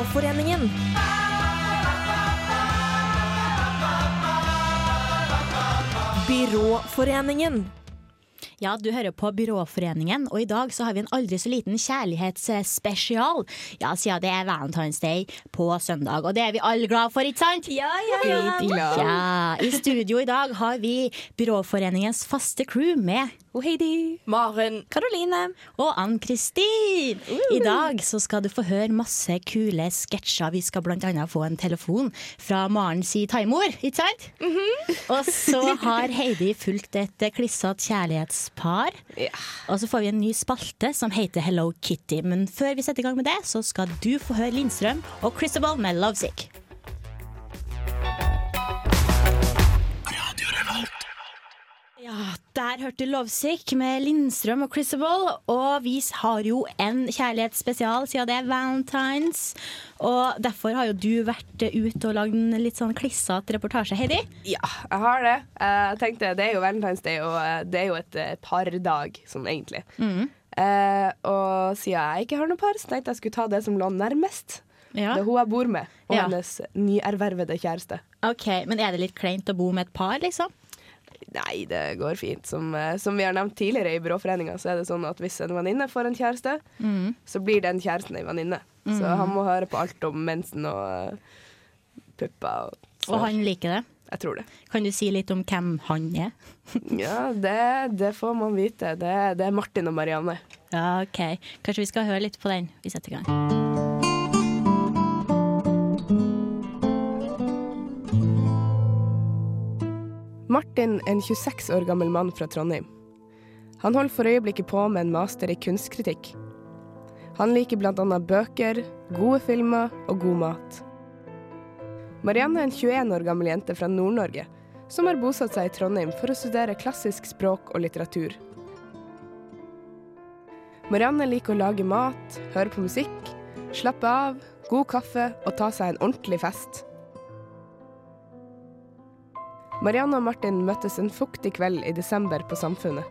Byråforeningen. Byråforeningen. Ja, du hører på Byråforeningen, og i dag så har vi en aldri så liten kjærlighetsspesial. Ja, siden det er Valentine's Day på søndag, og det er vi alle glad for, ikke sant? Ja, ja, ja. Ja, I studio i dag har vi Byråforeningens faste crew med Og Heidi. Maren. Karoline. og Ann-Kristin. I dag så skal du få høre masse kule sketsjer. Vi skal annet få en telefon fra Maren si taimor, ikke sant? Og så har Heidi fulgt et klissete kjærlighetspar. Ja. Og så får vi en ny spalte som heter Hello Kitty. Men før vi setter i gang med det, så skal du få høre Lindstrøm og Christabel med Lovesick. Ja, der hørte du Lovesick med Lindstrøm og Christabel. Og vi har jo en kjærlighetsspesial siden det er Valentines. Og derfor har jo du vært ute og lagd en litt sånn klissete reportasje, Heidi. Ja, jeg har det. Jeg tenkte, Det er jo Valentine's Day, og eh, det er jo et eh, pardag, sånn egentlig. Eh, og siden jeg ikke har noe par, så tenkte jeg skulle ta det som lå nærmest. Ja. Det er hun jeg bor med, og Ja. hennes nyervervede kjæreste. Ok, Men er det litt kleint å bo med et par, liksom? Nei, det går fint. Som, eh, som vi har nevnt tidligere i Byråforeninga, så er det sånn at hvis en venninne får en kjæreste, så blir den kjæresten ei venninne. Så han må høre på alt om mensen og uh, pupper. Og, Og han liker det. Jeg tror det. Kan du si litt om hvem han er? Ja, det, det får man vite. Det, det er Martin og Marianne. Ja, ok. Kanskje vi skal høre litt på den? Vi setter i gang. Martin er en 26 år gammel mann fra Trondheim. Han holder for øyeblikket på med en master i kunstkritikk. Han liker bl.a. bøker, gode filmer og god mat. Marianne er en 21 år gammel jente fra Nord-Norge som har bosatt seg i Trondheim for å studere klassisk språk og litteratur. Marianne liker å lage mat, høre på musikk, slappe av, god kaffe og ta seg en ordentlig fest. Marianne og Martin møttes en fuktig kveld i desember på Samfunnet.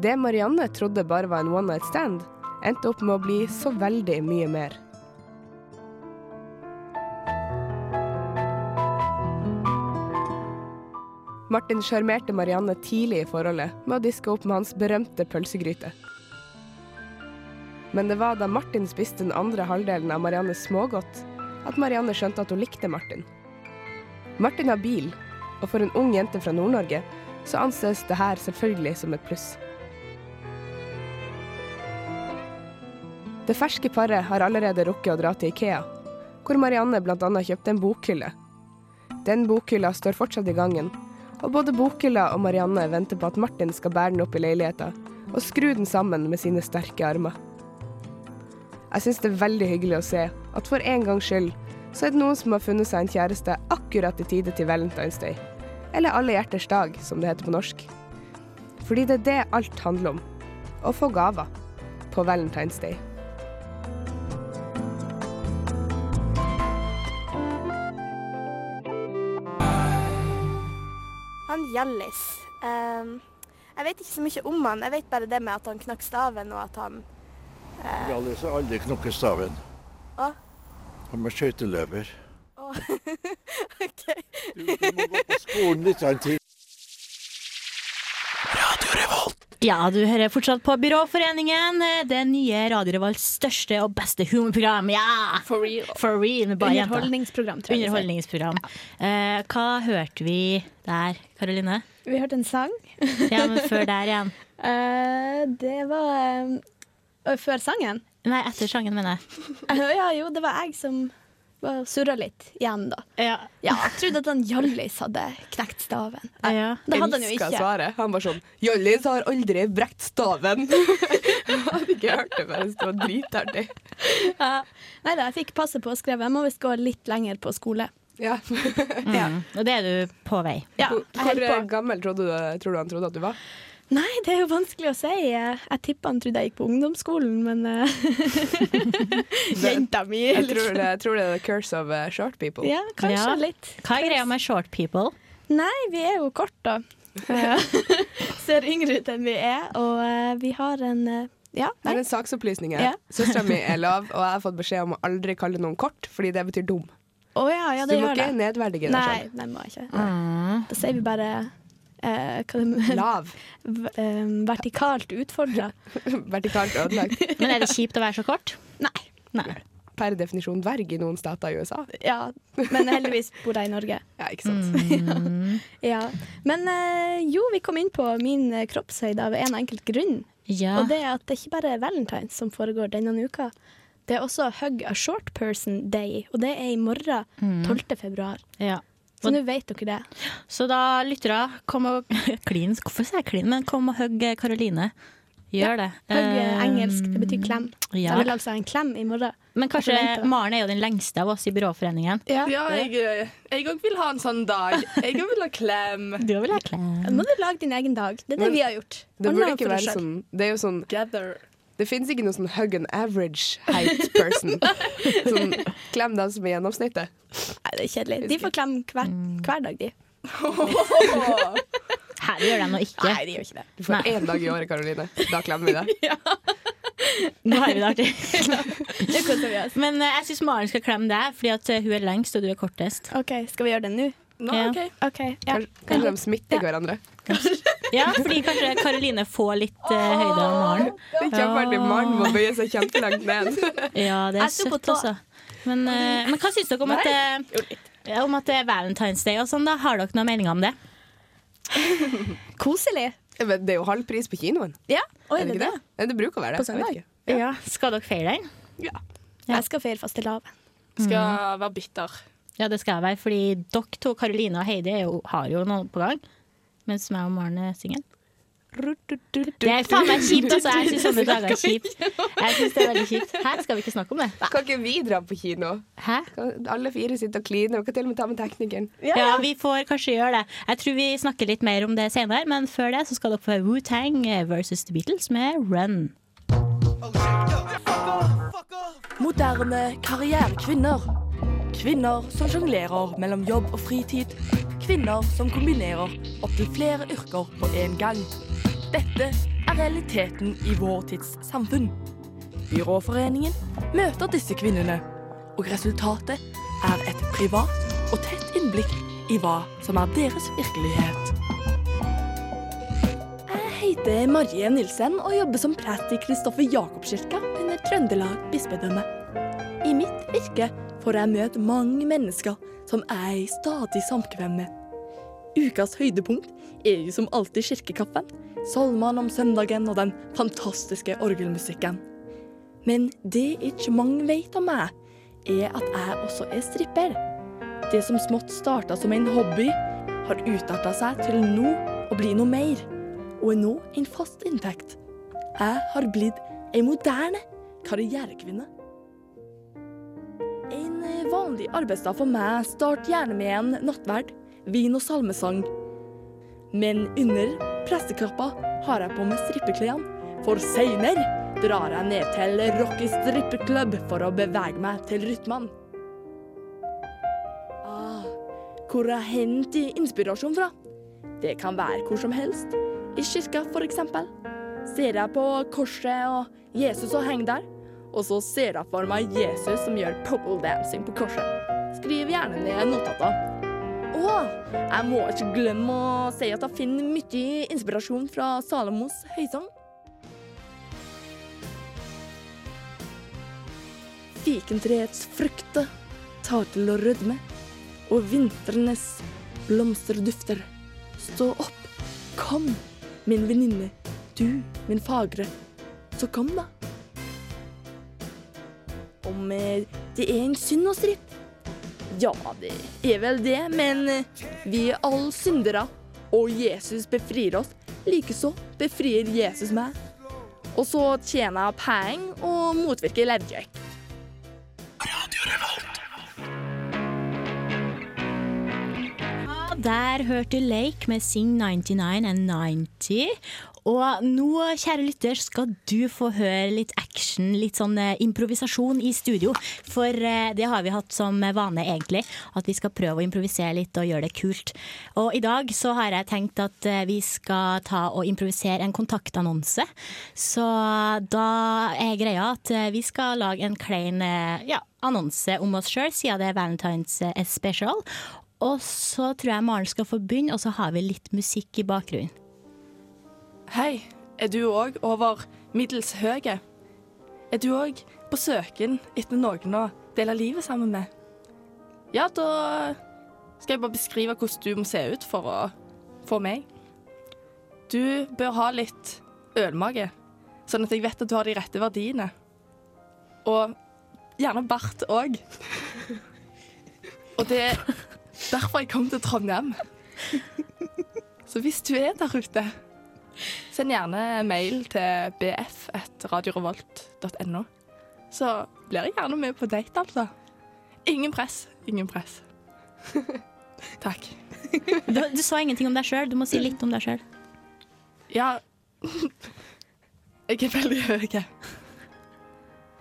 Det Marianne trodde bare var en one night stand, endte opp med å bli så veldig mye mer. Martin sjarmerte Marianne tidlig i forholdet med å diske opp med hans berømte pølsegryte. Men det var da Martin spiste den andre halvdelen av Mariannes smågodt, at Marianne skjønte at hun likte Martin. Martin har bil, og for en ung jente fra Nord-Norge så anses det her selvfølgelig som et pluss. Det ferske paret har allerede rukket å dra til Ikea, hvor Marianne bl.a. kjøpte en bokhylle. Den bokhylla står fortsatt i gangen, og både bokhylla og Marianne venter på at Martin skal bære den opp i leiligheta og skru den sammen med sine sterke armer. Jeg syns det er veldig hyggelig å se at for en gangs skyld så er det noen som har funnet seg en kjæreste akkurat i tide til Valentine's Day. Eller Alle hjerters dag, som det heter på norsk. Fordi det er det alt handler om. Å få gaver. På Valentine's Day. Han Hjallis. um, jeg vet ikke så mye om han. Jeg vet bare det med at han knakk staven, og at han Hjallis har aldri knukket staven. Hva? Han er skøyteløper. OK. Du, du må gå på skolen litt grann til. Ja, du hører fortsatt på Byråforeningen, det nye Radio Revolts største og beste humorprogram. Ja! For real. For real, bare. Underholdningsprogram, tror jeg. Underholdningsprogram. Underholdningsprogram. Eh, hva hørte vi der, Karoline? Vi hørte en sang. Ja, men før der igjen. Uh, det var uh, Før sangen? Nei, etter sangen, mener jeg. Eh, ja, jo, det var jeg som var surra litt igjen, da. Ja. Ja, jeg trodde at han Hjallis hadde knekt staven. Ja. Det hadde han jo ikke. svaret. Han var sånn Hjallis har aldri brekt staven. jeg hadde ikke hørt det før. Det var dritartig. Ja. Nei da, jeg fikk passe på å skrive. Jeg må visst gå litt lenger på skole. Ja. Mm. Og det er du på vei. Ja, Hvor hvor på. gammel trodde du, tror du han trodde at du var? Nei, det er jo vanskelig å si. Jeg, tippa han trodde jeg gikk på ungdomsskolen, men eh, Jenta mi Jeg tror det, jeg tror det er the curse of uh, short people. Ja, kanskje Ja. litt. Hva er greia med short people? Nei, vi er jo kort, da. Ser yngre ut enn vi er, og uh, vi har en uh, Ja, Det er en saksopplysning Ja. her. Søstera mi er lav, og jeg har fått beskjed om å aldri kalle noen kort, fordi det betyr dum. Å ja, ja, Så du må gjør ikke det. nedverdige deg Nei, selv. det må jeg ikke. Mm. Da sier vi bare eh, hva det Lav. eh, vertikalt utfordra. Vertikalt ødelagt. Men er det kjipt å være så kort? Nei. Nei. Per definisjon dverg i noen stater i USA. Ja, men heldigvis bor jeg i Norge. Ja, ikke sant? Mm. Ja. Men eh, jo, vi kom inn på min eh, kroppshøyde av en enkelt grunn. Ja. Og det er at det ikke bare er valentines som foregår denne uka. Det er også Hug a Short Person Day, og det er i morgen, Mm. 12. februar. ja. Så nå vet dere det. Så da, lyttere, kom og klin. Hvorfor sier jeg klin? Men kom og hugg Karoline. Gjør det. Hugg Eh, engelsk, det betyr klem. Så Ja. jeg vil altså ha en klem i morgen. Men kanskje Maren er jo den lengste av oss i Byråforeningen. Ja. Ja, jeg òg vil ha en sånn dag. Jeg òg vil ha klem. Du vil ha klem. Nå må du lage din egen dag. Det er det Men vi har gjort. Det burde ikke være sånn Det er jo sånn Gather. Det finnes ikke noe sånn hug an average height person. Sånn, klem den som er gjennomsnittet. Nei, det er kjedelig. De får klem hver, Mm. hver dag, de. Her gjør de nå ikke. Nei, de gjør ikke det. Du får én dag i året, Karoline. Da klemmer vi deg. Nå har vi det artig. Det koser vi oss. Men eh, jeg syns Maren skal klemme deg, fordi at eh, hun er lengst og du er kortest. OK, skal vi gjøre det nå? Nå, Ja. OK. Okay, Ja. Kanskje, kanskje de smitter hverandre. Ja, fordi kanskje Karoline får litt uh, høyde av Maren. Det er kjempeartig. Mannen må bøye seg kjempelangt ned. Ja, det er søtt, altså. Men, uh, men hva syns dere om at, det, om at det er Valentine's Day og sånn? da? Har dere noen meninger om det? Koselig. Men det er jo halv pris på kinoen. Ja. Oi, Er det ikke det? Det bruker å være det. På søndag? Ja. Skal dere feire den? Ja. Jeg skal feire fastelavn. Skal være bitter. Ja, det skal jeg være, fordi dere to, Karoline og Heidi, er jo, har jo noe på gang. Mens meg og Maren er singel. Det er faen meg kjipt, altså. Jeg syns sånne dager er kjipt. Jeg synes det er veldig kjipt. Her skal vi ikke snakke om det. Kan ikke vi dra på kino? Hæ? Kan alle fire sitter og kliner. Og kan til og med ta med teknikeren. Ja, vi får kanskje gjøre det. Jeg tror vi snakker litt mer om det senere, men før det så skal dere få Wu-Tang versus The Beatles med Run. Moderne karrierekvinner. Kvinner som sjonglerer mellom jobb og fritid. Kvinner som kombinerer opptil flere yrker på en gang. Dette er realiteten i vår tids samfunn. Byråforeningen møter disse kvinnene, og resultatet er et privat og tett innblikk i hva som er deres virkelighet. Jeg heter Marie Nilsen og jobber som prest i Kristoffer Jakobskirka under Trøndelag bispedømme. Virke får jeg møte mange mennesker som er i stadig samkvem med. Ukas høydepunkt er jo som alltid kirkekaffen, salmene om søndagen og den fantastiske orgelmusikken. Men det ikke mange vet om meg, er at jeg også er stripper. Det som smått starta som en hobby, har utarta seg til nå å bli noe mer, og er nå en fast inntekt. Jeg har blitt ei moderne karrierekvinne. En eh, vanlig arbeidsdag for meg starter gjerne med en nattverd, vin og salmesang. Men under presseklappa har jeg på meg strippeklærne, for seinere drar jeg ned til Rocky strippeklubb for å bevege meg til rytmen. Ah, hvor jeg henter inspirasjon fra? Det kan være hvor som helst. I kirka, eksempel. Ser jeg på korset og Jesus som henger der, og så ser jeg for meg Jesus som gjør pole dancing på korset. Skriv gjerne ned notater. Og jeg må ikke glemme å si at jeg finner mye inspirasjon fra Salomos høysang. Fikentreets frukter tar til å rødme, og vintrenes blomsterdufter. Stå opp, kom, min venninne, du, min fagre. Så kom, da. Om eh, det er en synd å strippe? Ja, det er vel det, men eh, vi er alle syndere, og Jesus befrir oss. Likeså befrir Jesus meg. Og så tjener jeg penger og motvirker leddgjøk. Der hørte Lake med Sing 99 and 90. Og nå, kjære lytter, skal du få høre litt action, litt sånn eh, improvisasjon i studio. For eh, det har vi hatt som vane, egentlig. At vi skal prøve å improvisere litt og gjøre det kult. Og i dag så har jeg tenkt at eh, vi skal ta og improvisere en kontaktannonse. Så da er greia at vi skal lage en klein ja, annonse om oss sjøl, siden det er Valentine's special. Og så tror jeg Maren skal få begynne, og så har vi litt musikk i bakgrunnen. Hei, er du òg over middels høye? Er du òg på søken etter noen å dele livet sammen med? Ja, da skal jeg bare beskrive hvordan du må se ut for å få meg. Du bør ha litt ølmage, sånn at jeg vet at du har de rette verdiene. Og gjerne bart òg. Og det derfor jeg kom til Trondheim. Så hvis du er der ute Send gjerne mail til bf.radiorevolt.no. Så blir jeg gjerne med på date, altså. Ingen press. Ingen press. Takk. Du, du sa ingenting om deg sjøl, du må si litt om deg sjøl. Ja Jeg er veldig høy.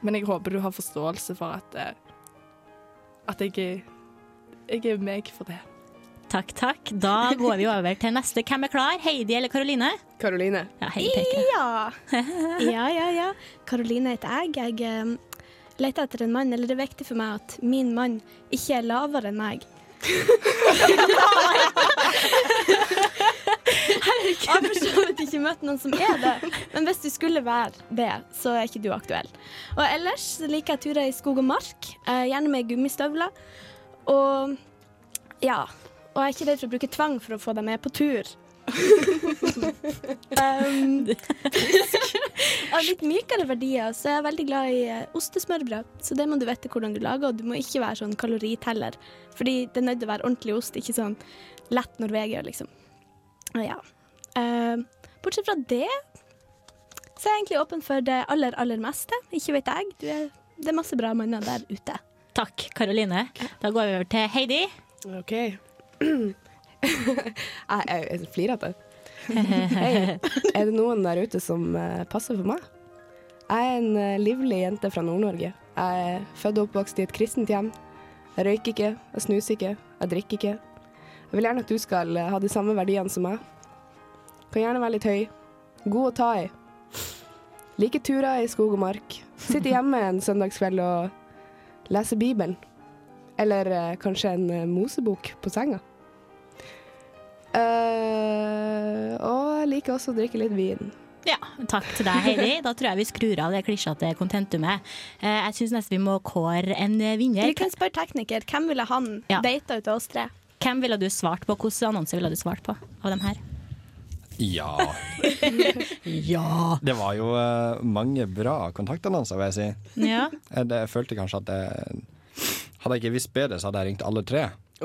Men jeg håper du har forståelse for at eh, At jeg Jeg er meg for det. Takk, takk. Da går vi over til neste. Hvem er klar? Heidi eller Karoline? Karoline. Ja, Ja. ja, ja, ja. Karoline heter jeg. Jeg eh, leter etter en mann, eller det er viktig for meg at min mann ikke er lavere enn meg. Herregud. Jeg har for så vidt ikke møtt noen som er det, men hvis du skulle være det, så er ikke du aktuell. Og ellers liker jeg turer i skog og mark, eh, gjerne med gummistøvler. Og ja. Og jeg er ikke redd for å bruke tvang for å få deg med på tur. um, av litt mykere verdier så er jeg veldig glad i eh, ostesmørbrød. Så det må du vite hvordan du lager, og du må ikke være sånn kaloriteller. Fordi det er nødt til å være ordentlig ost, ikke sånn lett Norvegia, liksom. Ja. Eh, bortsett fra det så er jeg egentlig åpen for det aller, aller meste. Ikke vet jeg. Du er, det er masse bra manner der ute. Takk, Karoline. Da går vi over til Heidi. OK. jeg flirer er flirete. Hei. Er det noen der ute som eh, passer for meg? Jeg er en eh, livlig jente fra Nord-Norge. Jeg er født og oppvokst i et kristent hjem. Jeg røyker ikke, jeg snuser ikke, jeg drikker ikke. Jeg vil gjerne at du skal eh, ha de samme verdiene som meg. Kan gjerne være litt høy. God å ta i. Liker turer i skog og mark. Sitter hjemme en søndagskveld og leser Bibelen. Eller eh, kanskje en eh, Mosebok på senga. Uh, og jeg liker også å drikke litt vin. Ja, takk til deg, Heidi. Da tror jeg vi skrur av det klisjete kontentumet. Eh, Jeg syns nesten vi må kåre en vinner. Vi kan spørre tekniker. Hvem ville han Ja. data ut av oss tre? Hvem ville du svart på? Hvilken annonse ville du svart på av dem her? Ja. Ja. Det var jo eh, mange bra kontaktannonser, vil jeg si. ja. Jeg, det, jeg følte kanskje at jeg, Hadde jeg ikke visst bedre, så hadde jeg ringt alle tre.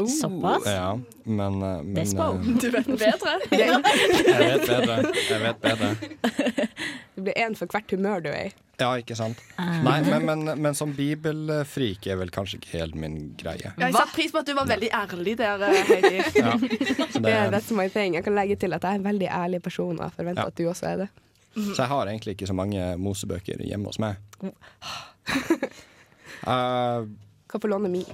Såpass? Ja, men, eh, men Despo. Uh, Du vet bedre. Jeg vet bedre. Jeg vet bedre. Det blir én for hvert humør du er i. Ja, ikke sant? Nei, men, men, men som bibelfrik er vel kanskje ikke helt min greie. Jeg satte pris på at du var veldig ærlig der, eh, Heidi. Ja. Det, Yeah, that's my thing. Jeg kan legge til at jeg er en veldig ærlig person, og forventer Ja. at du også er det. så jeg har egentlig ikke så mange mosebøker hjemme hos meg. uh, Kan få låne mi.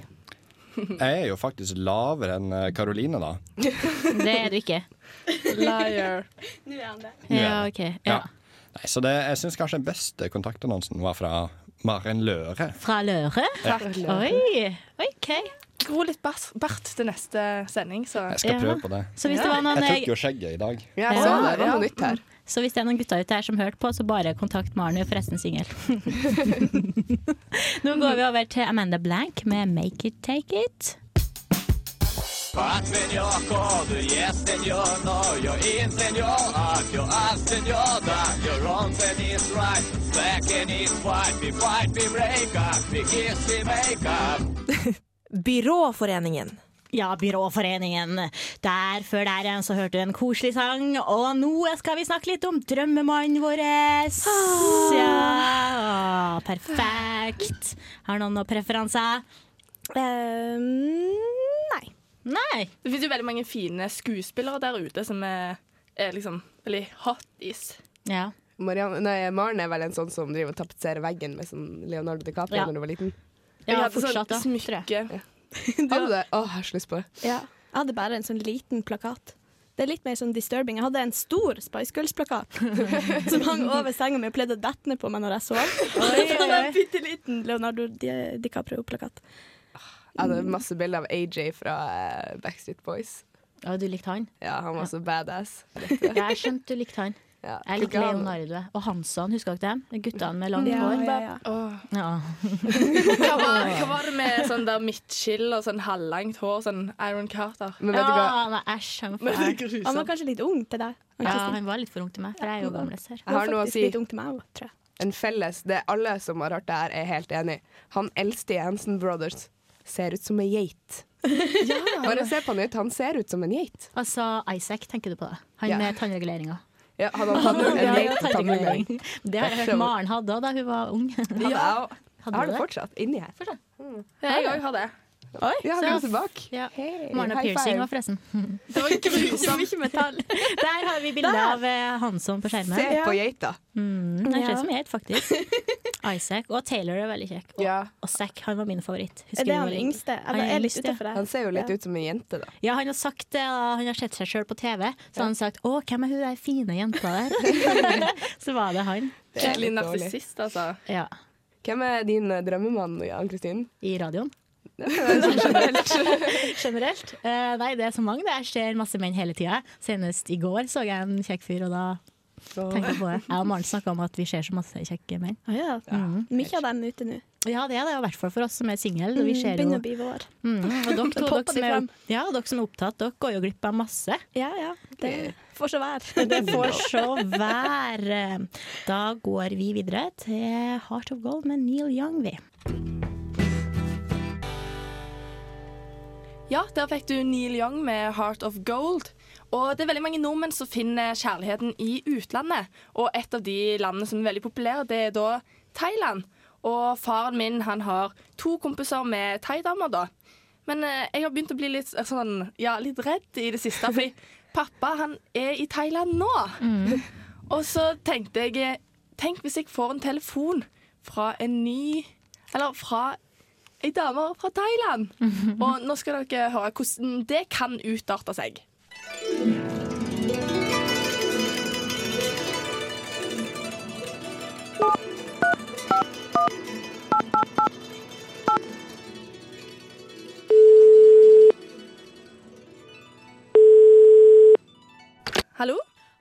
Jeg er jo faktisk lavere enn eh, Karoline, da. Det er du ikke. Liar. Nå er han det. Ja, OK. Ja. Ja. Nei, så det, jeg syns kanskje den beste kontaktannonsen var fra Maren Løre. Fra Løre? Takk. Oi, OK. Gro litt bart til neste sending, så Jeg skal prøve på det. Så hvis det var noen Jeg tok jo skjegget i dag. Ja, så det. Det var noe nytt her. Så hvis det er noen gutter ute her som hørte på, så bare kontakt Maren. Hun er forresten singel. Nå går vi over til Amanda Blank med 'Make It Take It'. Fuck señor, kodu yes señor, no You're in señor, up your ass señor That you're wrong and is right Black and is white, we fight, we break up We kiss, we make up Byråforeningen. Ja, Byråforeningen. Der før der igjen så hørte du en koselig sang, og nå skal vi snakke litt om drømmemannen vår. Ja, perfekt. Har noen noen preferanser? Um, nei. Nei. Det finnes jo veldig mange fine skuespillere der ute som er, er liksom veldig hotties. Ja. Marianne, nei, Maren er vel en sånn som driver og tapetserer veggen med sånn Leonardo DiCaprio Ja. da du var liten? Jeg Ja, hadde sånn fortsatt, da. smykke. Hadde du det? Å, jeg har så lyst på det. Ja. Jeg hadde bare en sånn liten plakat. Det er litt mer sånn disturbing. Jeg hadde en stor Spice Girls-plakat som hang over senga mi og pleide å dette ned på meg når jeg sov. Så hadde jeg en bitte liten Leonardo Di- DiCaprio-plakat. Jeg hadde masse bilder av AJ fra eh, Backstreet Boys. Ja, du likte han? Ja, han var så badass. Ja, jeg skjønte du likte han. Ja. Jeg liker Leonardo. Og Hansson, husker dere dem? Guttene med langt Ja, hår. ja, ja. Ja. Hva, var, hva var det med sånn der midtskill og sånn halvlangt hår? Sånn Iron Carter. Men vet du hva? Æsj, han var Men det er fæl. Han var kanskje litt ung til deg. Ja, han var litt for ung til meg, for jeg er jo gamles her. Jeg har noe å si. litt ung til meg også, tror jeg. En felles Det alle som har hørt det her, er helt enig. Han eldste i Hansen Brothers ser ut som en geit. Bare se på han ut. Han ser ut som en geit. Altså, Isaac, tenker du på det? Han Ja. med tannreguleringa. Ja, hadde han Ja, ja, tannregulering? Det har jeg hørt Maren hadde da hun var ung. Hadde jeg. Jeg har det fortsatt inni her. Jeg òg har det. Ja, så- har du tilbake? Ja. Hey, Maren piercing var forresten. Det var ikke Mye metall. Der har vi bilde av eh, Hansson på skjermen. Se på geita. Mm, han ser Ja. ut som geit, faktisk. Isaac og Taylor er veldig kjekk. Og, Ja. og Zack, han var min favoritt. Husker Er det han yngste? Han er litt ja. Han ser jo litt Ja. ut som en jente, da. Ja, han har sagt det, han har sett seg sjøl på TV. Så han har sagt 'Å, hvem er hun der fine jenta der?' så var det han. Det er Skikkelig narsissist, altså. Ja. Hvem er din drømmemann, Jan Kristin? I radioen. Sånn generelt. Generelt? Uh, nei, det er så mange. det. Jeg ser masse menn hele tida. Senest i går så jeg en kjekk fyr, og da tenkte jeg på det. Jeg og Maren snakka om at vi ser så masse kjekke menn. Ah, ja. Mm. Mye av dem ute nå. Ja, det er det, i hvert fall for oss som er single. Vi Mm, ser Begynner jo å bli vår. mm, Og dere to, dere som er, ja, dere som er opptatt, dere går jo glipp av masse. Ja, ja. Det får så være. Det får så være. Da går vi videre til Heart of Gold med Neil Young, vi. Ja, der fikk du Neil Young med 'Heart of Gold'. Og det er veldig mange nordmenn som finner kjærligheten i utlandet. Og et av de landene som er veldig populære, det er da Thailand. Og faren min han har to kompiser med thaidamer, da. Men eh, jeg har begynt å bli litt eh, sånn, ja, litt redd i det siste, fordi pappa han er i Thailand nå. Og så tenkte jeg eh, Tenk hvis jeg får en telefon fra en ny Eller fra ei dame fra Thailand. Og nå skal dere høre hvordan det kan utarte seg. Hallo?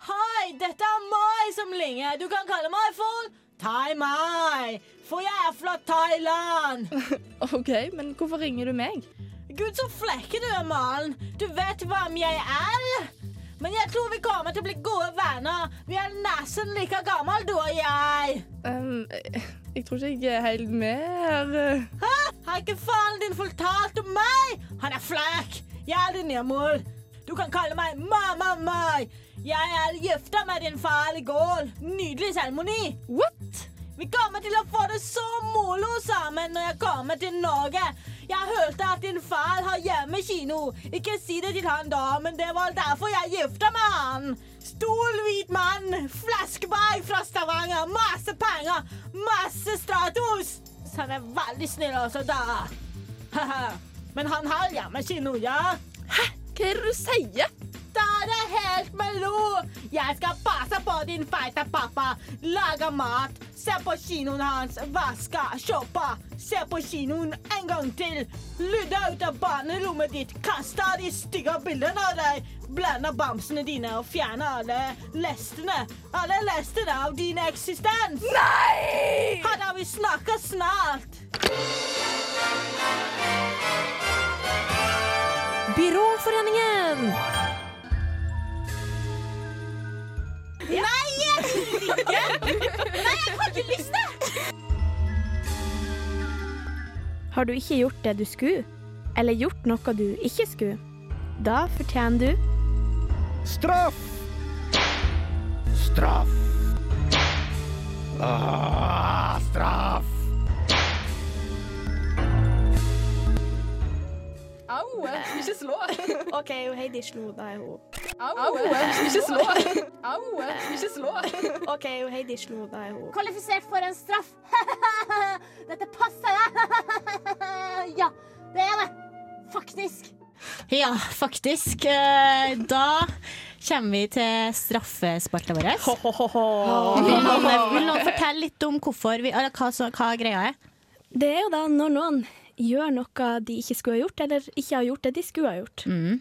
Hei, dette er meg som ringer. Du kan kalle meg for Thai Mai, for jeg er fra Thailand. OK, men hvorfor ringer du meg? Gud, så flekke du er, Malen. Du vet hvem jeg er. Men jeg tror vi kommer til å bli gode venner. Vi er nesten like gammel, du og jeg. Um, jeg tror ikke jeg er helt med her. Hæ? Har ikke faren din fortalt om meg? Han er flekk. Jeg er din nye mor. Du kan kalle meg Mamma Mai. Jeg er gifta med din far i går. Nydelig seremoni. What? Vi kommer til å få det så moro sammen når jeg kommer til Norge. Jeg hørte at din far har hjemmekino. Ikke si det til han da, men det var derfor jeg gifta med han. Stor, hvit mann, flaskeberg fra Stavanger, masse penger, masse Stratos. Så han er veldig snill også, da. Men han har hjemmekino, ja? Hæ? Hva er det du sier? Da er helt melo! Jeg skal passe på din feite pappa. Lage mat. Se på kinoen hans. Vaske. Shoppe. Se på kinoen en gang til. Ludde ut av barnerommet ditt. Kaste de stygge bildene av deg. blande bamsene dine og fjerne alle lestene. Alle lestene av din eksistens. Nei! Ha det, vi snakkes snart. Byråforeningen! Nei, jeg vil ikke! Nei, jeg har ikke lyst til! Har du ikke gjort det du skulle, eller gjort noe du ikke skulle, da fortjener du Straff! Straff! Ah, straff! Au! Ikke slå. OK, Heidi slo, da er hun Au, ikke slå. Au, ikke slå. OK, Heidi slo, da er hun Kvalifisert for en straff. Dette passer deg. ja, det er det. Faktisk. Ja, faktisk. Eh, Da kommer vi til straffespalta vår. Vil, noen- vil noen fortelle litt om hvorfor vi, eller hva, hva greia er? Det er jo da når noen gjør noe de ikke skulle ha gjort, eller ikke har gjort det de skulle ha gjort. Mm.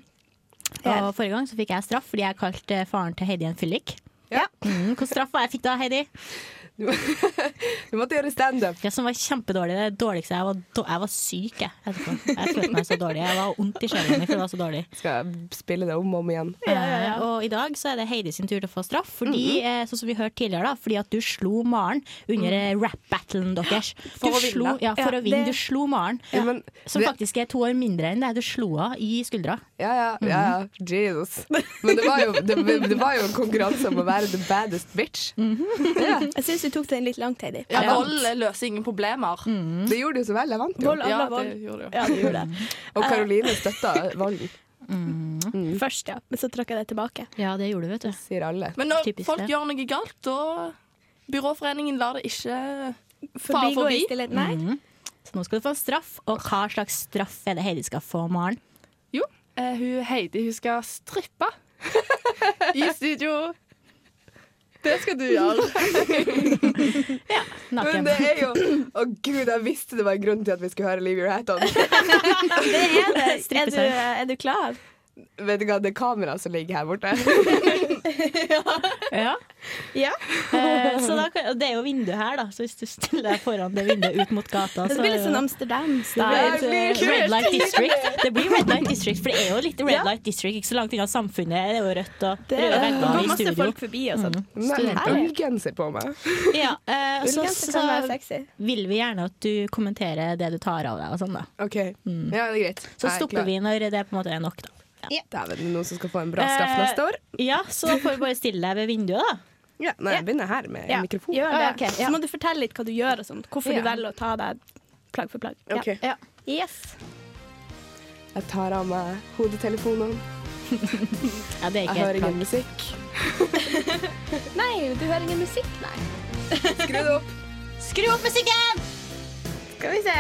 Og Forrige gang så fikk jeg straff fordi jeg kalte faren til Heidi en fyllik. Ja. Mm, Hvilken straff var jeg fikk da, Heidi? Du måtte gjøre standup. Ja, som var kjempedårlig. Det dårligste jeg var, jeg var syk, jeg. etterpå. Jeg følte meg så dårlig. Jeg var vondt i sjela mi, for det var så dårlig. Skal jeg spille det om og om igjen? Eh, Og i dag så er det Heidi sin tur til å få straff, fordi, eh, sånn som vi hørte tidligere, da, fordi at du slo Maren under mm. rap-battlen deres. For Du å vinne. slo- Ja, for Ja, å vinne. det- Du slo Maren, Ja, men som det- faktisk er to år mindre enn deg. Du slo henne i skuldra. Ja, ja, ja, ja. Jesus. Men det var, jo, det, det var jo en konkurranse om å være the baddest bitch. Ja. Jeg syns du tok den litt langt, Heidi. Ja, vold løser ingen problemer. Det gjorde du så vel. Jeg vant jo. Vold, Ja, det vold. gjorde du. Ja, du gjorde det. Og Karoline støtta volden, Først, ja. Men så trakk jeg det tilbake. Ja, det gjorde du, vet du. sier alle. Men når Typisk folk det. gjør noe galt, da Byråforeningen lar det ikke fare forbi. stillhet. Nei. Mhm. Så nå skal du få en straff. Og hva slags straff er det Heidi skal få, Maren? Jo, uh, hun Heidi hun skal strippe i studio. Det skal du gjøre. Men Naken. det er jo Å gud, jeg visste det var en grunn til at vi skulle høre Leave Your Hat On. Det er det. Er du, er du klar? Vet du hva, det er kamera som ligger her borte. Ja. Ja. Eh, så da, kan- det er jo vindu her, da. Så hvis du stiller deg foran det vinduet ut mot gata, Det så blir litt sånn Amsterdam-style. det blir Red Light District. Det blir Red Light District, for det er jo litt Red Ja. Light District. Ikke så langt unna samfunnet. Det er jo rødt og Det røde det går i masse studio. folk forbi og sånn. Nei, Studenter. ullgenser på meg. Ja, eh, og så, Ullgenser kan være så sexy. vil vi gjerne at du kommenterer det du tar av deg. Og sånn da OK. Ja, det er greit. Så Jeg er stopper klar. vi når det på en måte er nok. da Dæven, det er noen som skal få en bra straff Eh, neste år. Ja, Så da får vi bare stille deg ved vinduet, da. Ja, nei, jeg begynner her med Ja, mikrofon. gjør det. Ah, ja. Så må du fortelle litt hva du gjør og sånt. Hvorfor Ja. du velger å ta deg plagg for plagg. Ja. Ok. Ja. Yes. Jeg tar av meg hodetelefonene. Ja, det er Jeg hører ingen musikk. Nei, du hører ingen musikk, nei. Skru det opp. Skru opp musikken! Skal vi se.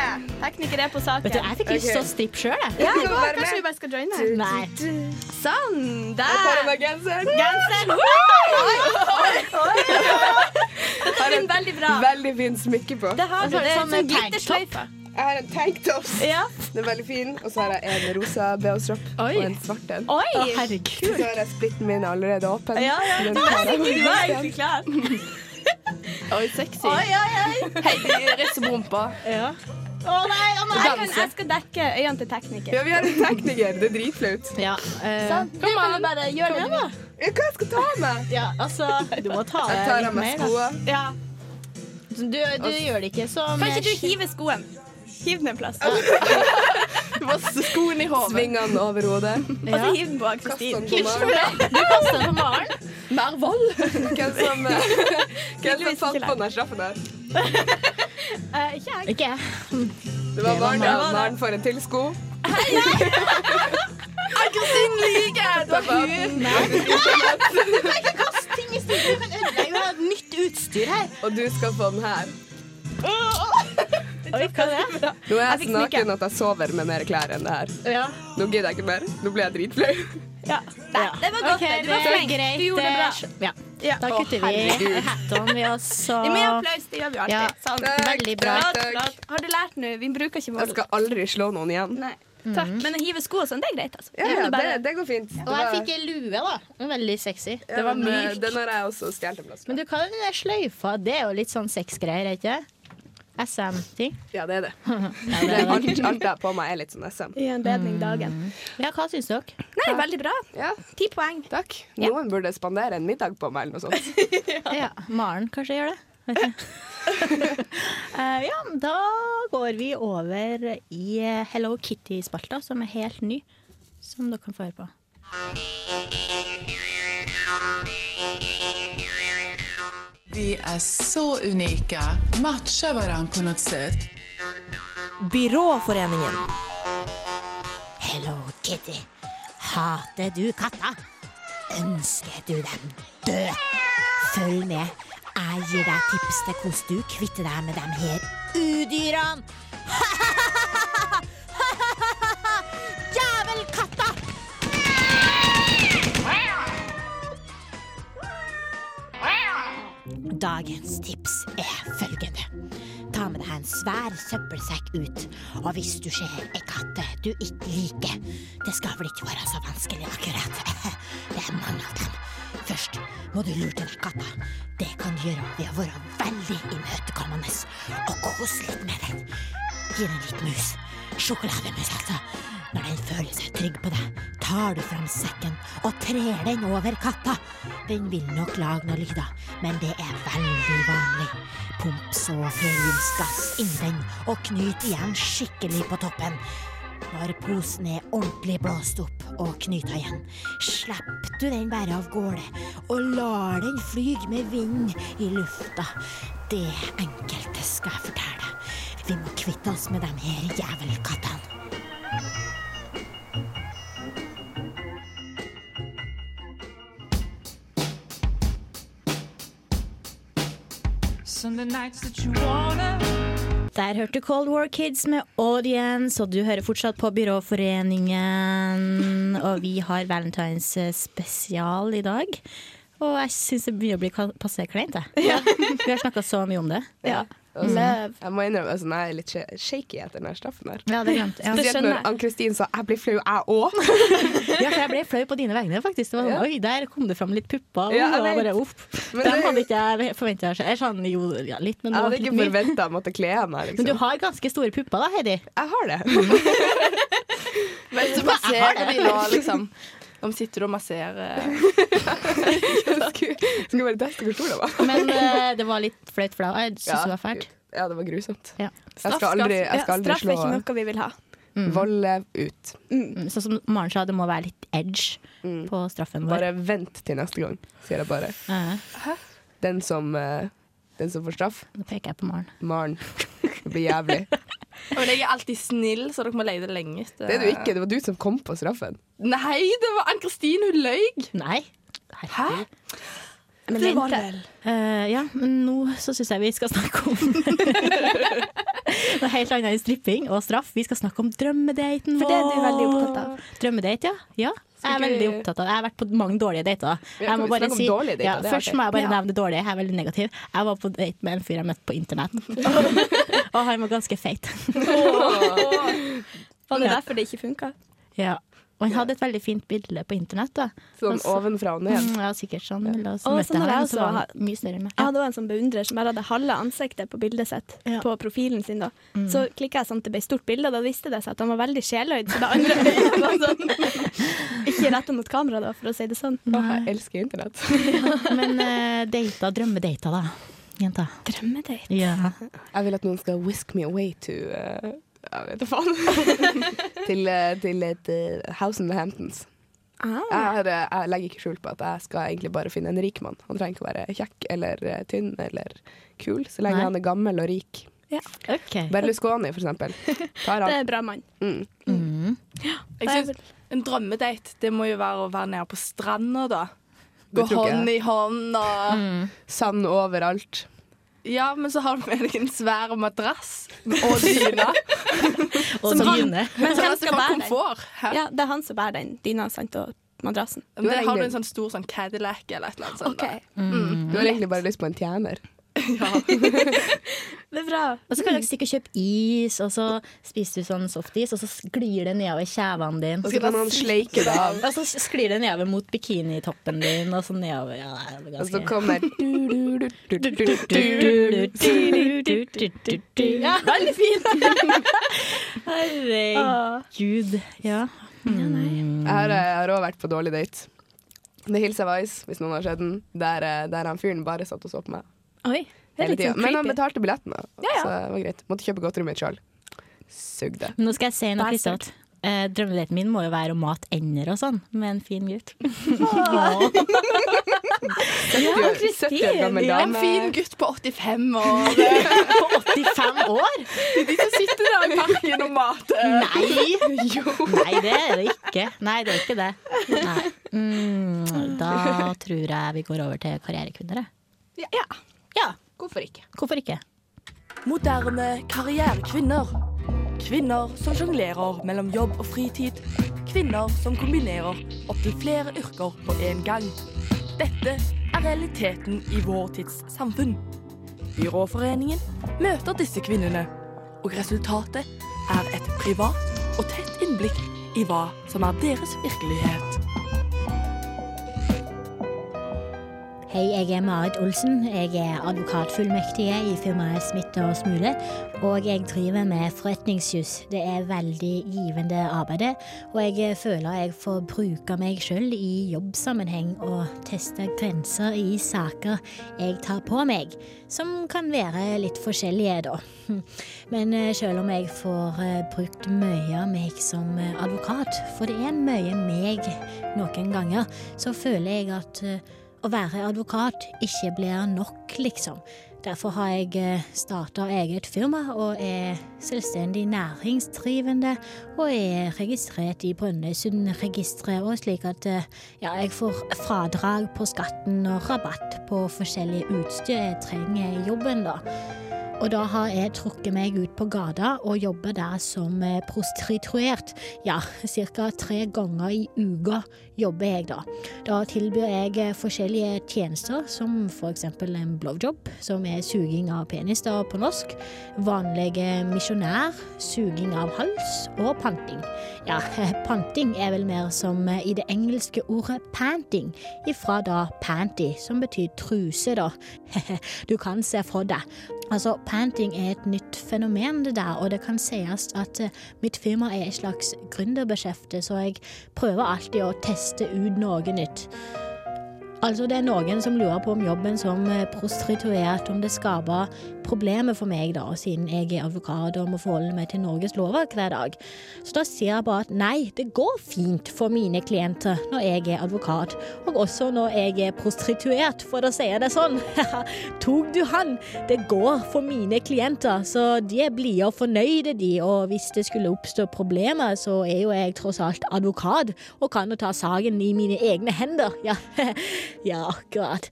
Tekniker er på saken. Vet du, Jeg fikk lyst til å strippe sjøl, ja, Du kanskje vi bare skal joine? Nei. Sånn. Jeg tar av Der. meg genseren. Genseren. Dette en veldig bra. Veldig fin smykke på. Det har du. Altså, Det er sånn glittersløyfe. Jeg har en tanktops. Ja. Den er veldig fin. Og så har jeg en rosa BH-stropp og en svart en. Oi. Å, herregud. Så har jeg splitten min allerede åpen. Ja, ja, du. Du var egentlig klar. Oi, sexy. Oi, oi, oi. Heidi rister på rumpa. Ja. Å nei, å nei. Jeg, kan, jeg skal dekke øynene til tekniker. Ja, vi har en tekniker. Det er dritflaut. Ja, eh, Sånn. Du kan jo bare gjøre det, da. Ja, Hva jeg skal ta med? ja, altså Du må ta Jeg tar av meg skoene. Ja. Du, du gjør det ikke som Kan ikke du hive skoen? Hiv den en plass. Skoen i hodet. Svingene over hodet. Og så hiv den på meg. Du kaster den på Maren. Mer vold. Hvem som, eh, hvem som fant på den straffen der? Uh, ikke jeg. Ikke jeg. Det var Maren. Maren får en til sko. Ann-Kristin liker! Det var hun. Ikke kast ting i studio. Vi har et nytt utstyr her. Og du skal få den her. Oi, hva er det? Nå er Jeg jeg så naken at jeg sover med mer klær enn det her. Ja. Nå gidder jeg ikke mer. Nå blir jeg dritflau. Ja. Nei, det var godt. Okay, det. Du var flink. Du gjorde det bra. Ja. Ja. Da kutter vi hat-on, vi også. Gi meg applaus. Det gjør vi alltid. Ja. Sånn. Takk, Veldig bra. takk, takk. Har du lært nå? Vi bruker ikke mål. Jeg skal aldri slå noen igjen. Nei. Takk. Men å hive sko og sånn, det er greit, altså. Ja, Det ja, bare... det, det går fint. Ja. Og jeg fikk ei lue, da. Veldig sexy. ja, det var men, eh, myk. Den har jeg også stjålet en plass. Men du, er den sløyfa? Det er jo litt sånn sexgreier, er ikke det? SM-ting. Ja, det er det. Ja, det er det. alt, alt jeg har på meg, er litt sånn SM. I anledning dagen. ja, hva syns dere? Nei, veldig bra. Ja, Ti poeng. takk. Noen burde spandere en middag på meg, eller noe sånt. Ja. Maren kanskje gjør det? uh. Eh, ja, da går vi over i Hello Kitty-spalta, som er helt ny. Som dere kan få høre på. Vi er så unike. Matcher hverandre på noe sett. Byråforeningen. Hello Kitty. Hater du katter? Ønsker du dem død? Følg med. Jeg gir deg tips til hvordan du kvitter deg med dem her udyrene. Dagens tips er følgende. Ta med deg en svær søppelsekk ut, og hvis du ser ei katte du ikke liker Det skal vel ikke være så vanskelig, akkurat. Det er mange av dem. Først må du lure til deg katta. Det kan du gjøre ved å være veldig imøtekommende og kose litt med den. Gi den litt mus. Sjokolademus, salsa. Når den føler seg trygg på deg, tar du fram sekken og trer den over katta. Den vil nok lage noe lyder, men det er veldig vanlig. Pump så heliumsgass inni den og knyt igjen skikkelig på toppen. Når posen er ordentlig blåst opp og knyta igjen, slipper du den bare av gårde og lar den flyge med vind i lufta. Det enkelte skal jeg fortelle. Vi må kvitte oss med de her jævelkattene. Sunday nights that you wanna Der hørte Cold War Kids med Audience, og du hører fortsatt på Byråforeningen. Og vi har Valentines eh, spesial i dag. Og jeg syns det begynner å bli passe kleint, jeg. Vi har snakka så mye om det. Ja. Og så- Jeg må innrømme altså, jeg er litt shaky etter den straffen her. Ja, det er glemt. Ja. Spesielt når Ann-Kristin sa 'jeg blir flau, jeg òg'. Ja, for jeg ble flau på dine vegne, faktisk. Det var sånn, Ja. Oi, der kom det fram litt pupper. Ja, jeg og bare, uff. Men Dem det- hadde ikke jeg forventa. Jeg er sånn, jo, ja, litt, men Jeg det hadde ikke forventa å måtte kle av meg. Men Liksom. du har ganske store pupper da, Heidi. Jeg har det. men du må se det nå, liksom. Nå sitter og masserer Skulle bare teste hvor stor det var. Men eh, det var litt flaut for deg. Jeg syns det var fælt. Ja, det var grusomt. Ja. Jeg skal aldri, jeg skal aldri straff er slå ikke noe vi vil ha. volde ut. Mm, Sånn som Maren sa, det må være litt edge på straffen vår. Bare vent til neste gang, sier jeg bare. Ja. Den som, eh, den som får straff, Nå peker jeg på Maren. Maren. Det blir jævlig. Og jeg er alltid snill, så dere må lete lenge etter Det er du ikke. Det var du som kom på straffen. Nei, det var Ann-Kristin, hun løy! Nei. Hæ? Men det var vel. Uh, ja, men nå så syns jeg vi skal snakke om noe helt annet enn stripping og straff. Vi skal snakke om drømmedaten For det er du veldig opptatt av. Drømmedate, ja. ja. Jeg er veldig opptatt av det. Jeg har vært på mange dårlige dater. Jeg må bare si, dater? ja, først må jeg bare Ja. nevne det dårlige. Jeg er veldig negativ. Jeg var på date med en fyr jeg møtte på internett. og han var ganske feit. Var det derfor det ikke funka? Ja. Og han hadde et veldig fint bilde på internett. da Sånn Også, ovenfra og ned. Mm, Ja, sikkert sånn. Og så møtte sånn jeg ham, så var han mye større enn meg. Jeg hadde også en sånn beundrer som bare hadde halve ansiktet på bildet sitt. Ja. På profilen sin da Mm. Så klikka jeg sånn at det ble stort bilde, og da viste det seg at han var veldig sjeløyd. Så det andre øyet var sånn Ikke retta mot kamera, da, for å si det sånn. Åh, jeg elsker internett. Men uh, data, drømmedata, da. Jenta. Drømmedate? Ja. Jeg vil at noen skal whisk me away to eh, Jeg vet da faen. til, eh, til et eh, house in the Hamptons. Ah. Jeg, har, eh, jeg legger ikke skjul på at jeg skal egentlig bare finne en rik mann. Han trenger ikke å være kjekk eller tynn eller kul, så lenge Nei. han er gammel og rik. Ja. Okay. Berlusconi, for eksempel. Tar Det er en bra mann. Mm. Mm. Jeg synes En drømmedate det må jo være å være nede på stranda, da. Gå hånd i hånd og Mm. Sand overalt. Ja, men så har du med deg en svær madrass og dyne. Og dyne. Men hvem skal bære den? komfort. Ja, det er han som bærer den dyna sant, og madrassen. Men det har du en sånn stor sånn Cadillac eller et eller annet sånt. OK, Mm. Du har egentlig bare lyst på en tjener. Det er bra. Og så kan dere stikke og kjøpe is, og så spiser du sånn softis, og så sklir det nedover kjevene dine. Og så kan han sleike det av. Og så sklir det nedover mot bikinitoppen din, og så nedover. Ja, det er Og så kommer Ja, veldig fint! Herregud. Ja. Jeg har, jeg har også vært på dårlig date. The Hills of Ice, hvis noen har sett den. Der, eh, der han fyren bare satt og så på meg Oi, det er litt sånn Men han betalte billetten, da. Ja, ja. så det var greit. Måtte kjøpe godteri mitt sjøl. Sugde. Nå skal jeg si noe. Kristot. Eh, drømmedaten min må jo være å mate ender og sånn med en fin gutt. Ja, Kristin! Ja, en fin gutt på 85 år. På 85 år? Det er de som sitter der i parken og mater. Nei! Nei, det er det ikke. Nei, det er ikke det. Nei. Mm, da tror jeg vi går over til karrierekvinner. jeg. Ja. Ja, Hvorfor ikke? hvorfor ikke? Moderne karrierekvinner. Kvinner som sjonglerer mellom jobb og fritid. Kvinner som kombinerer opptil flere yrker på én gang. Dette er realiteten i vår tids samfunn. Byråforeningen møter disse kvinnene, og resultatet er et privat og tett innblikk i hva som er deres virkelighet. Hei, jeg er Marit Olsen. Jeg er advokatfullmektige i firmaet Smith og Smule. Og jeg driver med forretningsjus. Det er veldig givende arbeid. Og jeg føler jeg får bruke meg sjøl i jobbsammenheng og teste grenser i saker jeg tar på meg. Som kan være litt forskjellige, da. Men sjøl selv om jeg får eh, brukt mye av meg som eh, advokat, for det er mye meg noen ganger, så føler jeg at eh, å være advokat ikke blir nok, liksom. Derfor har jeg starta eget firma og er selvstendig næringsdrivende og er registrert i Brønnøysundregisteret, og slik at eh, ja, jeg får fradrag på skatten og rabatt på forskjellig utstyr jeg trenger i jobben, da. Og da har jeg trukket meg ut på gata og jobber der som eh, prostituert. Ja, ca. tre ganger i uka jobber jeg da. Da tilbyr jeg eh, forskjellige tjenester, som f.eks. en blowjob, som er suging av penis da på norsk, vanlig eh, misjonær, suging av hals og panting. Ja, panting er vel mer som i det engelske ordet panting, ifra da panty, som betyr truse, da. Du kan se for deg. Altså, Panting er et nytt fenomen, det der, og det kan sies at eh, mitt firma er et slags gründerbeskjefte, så jeg prøver alltid å teste ut noe nytt. Altså, det er noen som lurer på om jobben som eh, prostituert, om det skaper problemer for meg, da, siden jeg er advokat og må forholde meg til Norges lover hver dag. Så da sier jeg bare at nei, det går fint for mine klienter når jeg er advokat, og også når jeg er prostituert, for å si det sånn. Tok du han? Det går for mine klienter, så de og fornøyde, de, og hvis det skulle oppstå problemer, så er jo jeg tross alt advokat, og kan jo ta saken i mine egne hender. Ja, ja akkurat.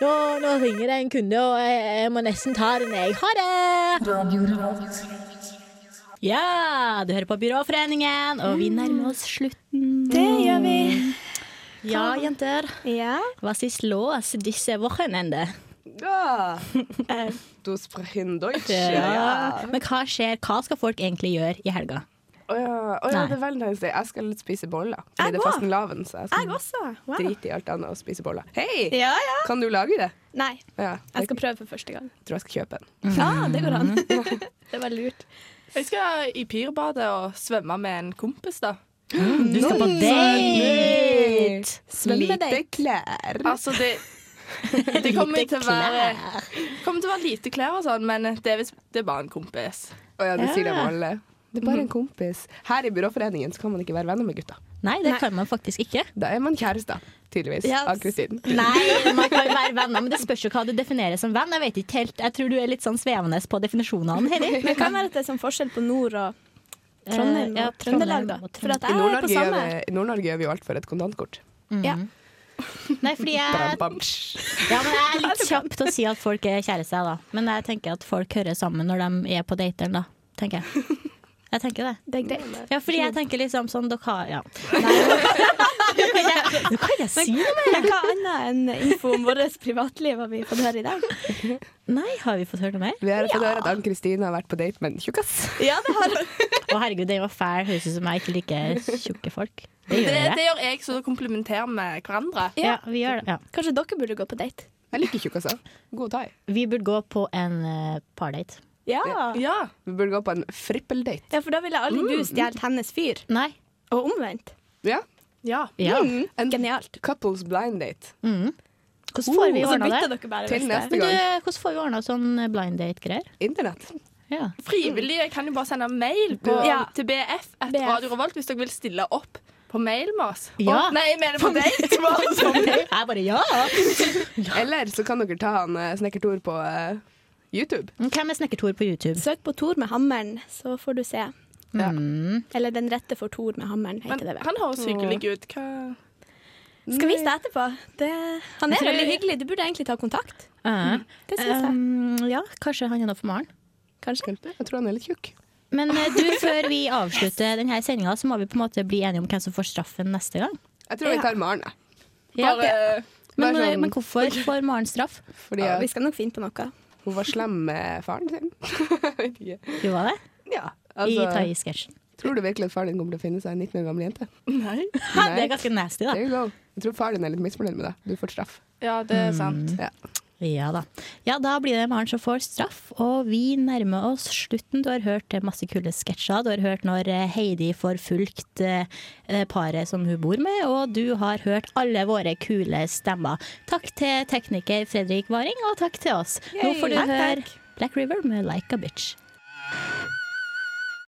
Nå, nå ringer det en kunde, og jeg, jeg må nesten ta den, jeg. Ha det! Ja, du hører på Byråforeningen, og vi nærmer oss slutten. Det gjør vi. Ja, jenter. Was ist los disse Wochenende? Ja. Du sprechen Deutsch. Ja. Men hva skjer? Hva skal folk egentlig gjøre i helga? Å ja, oh, ja, det er Valentine's Day. Jeg skal spise boller. Fordi Jeg det er fasten laven så jeg Jeg også. Wow. drite i alt annet og spise boller. Hei! Ja, ja. Kan du lage det? Nei, Ja, jeg skal prøve for første gang. Jeg tror jeg skal kjøpe en. Ja, det går an. Det var lurt. Jeg skal i Pyrbadet og svømme med en kompis, da. Du skal på date! Lite klær. Altså, det Det kommer til å være kommer til å være lite klær og sånn, men det er, det er bare en kompis. Å ja, du sier det Ja. alle. Det er bare en kompis. Her i Byråforeningen så kan man ikke være venner med gutta. Nei, det kan man faktisk ikke. Da er man kjærester, tydeligvis. Ja. Av Kristin. Nei, man kan være venner, men det spørs jo hva du definerer som venn. Jeg vet ikke helt, jeg tror du er litt sånn svevende på definisjonene, Heri. Men det kan være at det er sånn forskjell på nord og Trondheim og Eh, ja, Trøndelag, da. Trondheim For at I jeg er på Nord-Norge gjør, samme. vi- i Nord-Norge gjør vi jo alt for et kontantkort. Ja. Nei, fordi jeg. Ja, men jeg er litt kjapp til å si at folk er kjærester, da. Men jeg tenker at folk hører sammen når de er på dateren, da. Tenker jeg. Jeg tenker det. Det er greit. Ja, fordi jeg tenker liksom sånn Dere har Ja. Nå kan jeg, nå kan jeg si noe mer. Hva annet enn info om vårt privatliv har vi fått høre i dag? Nei, har vi fått høre noe mer? Vi har fått høre at Ann-Kristin har vært på date med en tjukkas. Ja, det har. Å herregud, den var fæl. Høres ut som jeg ikke liker tjukke folk. Det Det, gjør det jeg. gjør jeg, så da komplementerer vi hverandre. Ja, vi gjør det. Ja. Kanskje dere burde gå på date? Jeg liker tjukkaser. God thai. Vi burde gå på en uh, pardate. Ja. Ja. Vi burde gå på en frippeldate. ja, for da ville aldri du stjålet hennes fyr. Nei. Og omvendt. Ja. Ja. Ja. Mm, En genialt. couples blind date. Mm. Hvordan får vi ordna det? dere bare Til neste gang. Du, hvordan får vi ordna sånn blind date-greier? Internett. Ja. Frivillige kan jo bare sende mail på, Ja. til BF etter BF. Radio Revolt hvis dere vil stille opp på mail med oss. Ja. Å, nei, jeg mener på date! Bare Jeg bare ja! Eller så kan dere ta han eh, Snekker Tor på eh, YouTube. Hvem er Snekker Tor på YouTube? Søk på Tor med hammeren, så får du se. Mm. Eller Den rette for Tor med hammeren, heter det vel. Han høres hyggelig ut. Hva Skal vise deg etterpå. Det, han er tror- veldig hyggelig. Du burde egentlig ta kontakt. Ja. Det syns jeg. Um, ja, kanskje han er noe for Maren. Kanskje. Jeg tror han er litt tjukk. Men eh, du, før vi avslutter denne sendinga, så må vi på en måte bli enige om hvem som får straffen neste gang. Jeg tror vi tar Maren, jeg. Bare- ja, men, men, sånn- men hvorfor får Maren straff? Fordi Ja, vi skal nok finne på noe. Hun var slem med faren sin. Vet ikke. Du var det? Ja, I altså, thaisketsjen. Tror du virkelig at faren din kommer til å finne seg en 19 år gammel jente? Nei. Det er ganske nasty, da. There you go. Jeg tror faren din er litt misfornøyd med deg. Du får straff. Ja, det er sant. Ja. Ja da. Ja, da blir det Maren som får straff, og vi nærmer oss slutten. Du har hørt masse kule sketsjer. Du har hørt når eh, Heidi får fulgt eh, paret som hun bor med, og du har hørt alle våre kule stemmer. Takk til tekniker Fredrik Waring, og takk til oss. Nå får du høre. Black River med Like a Bitch.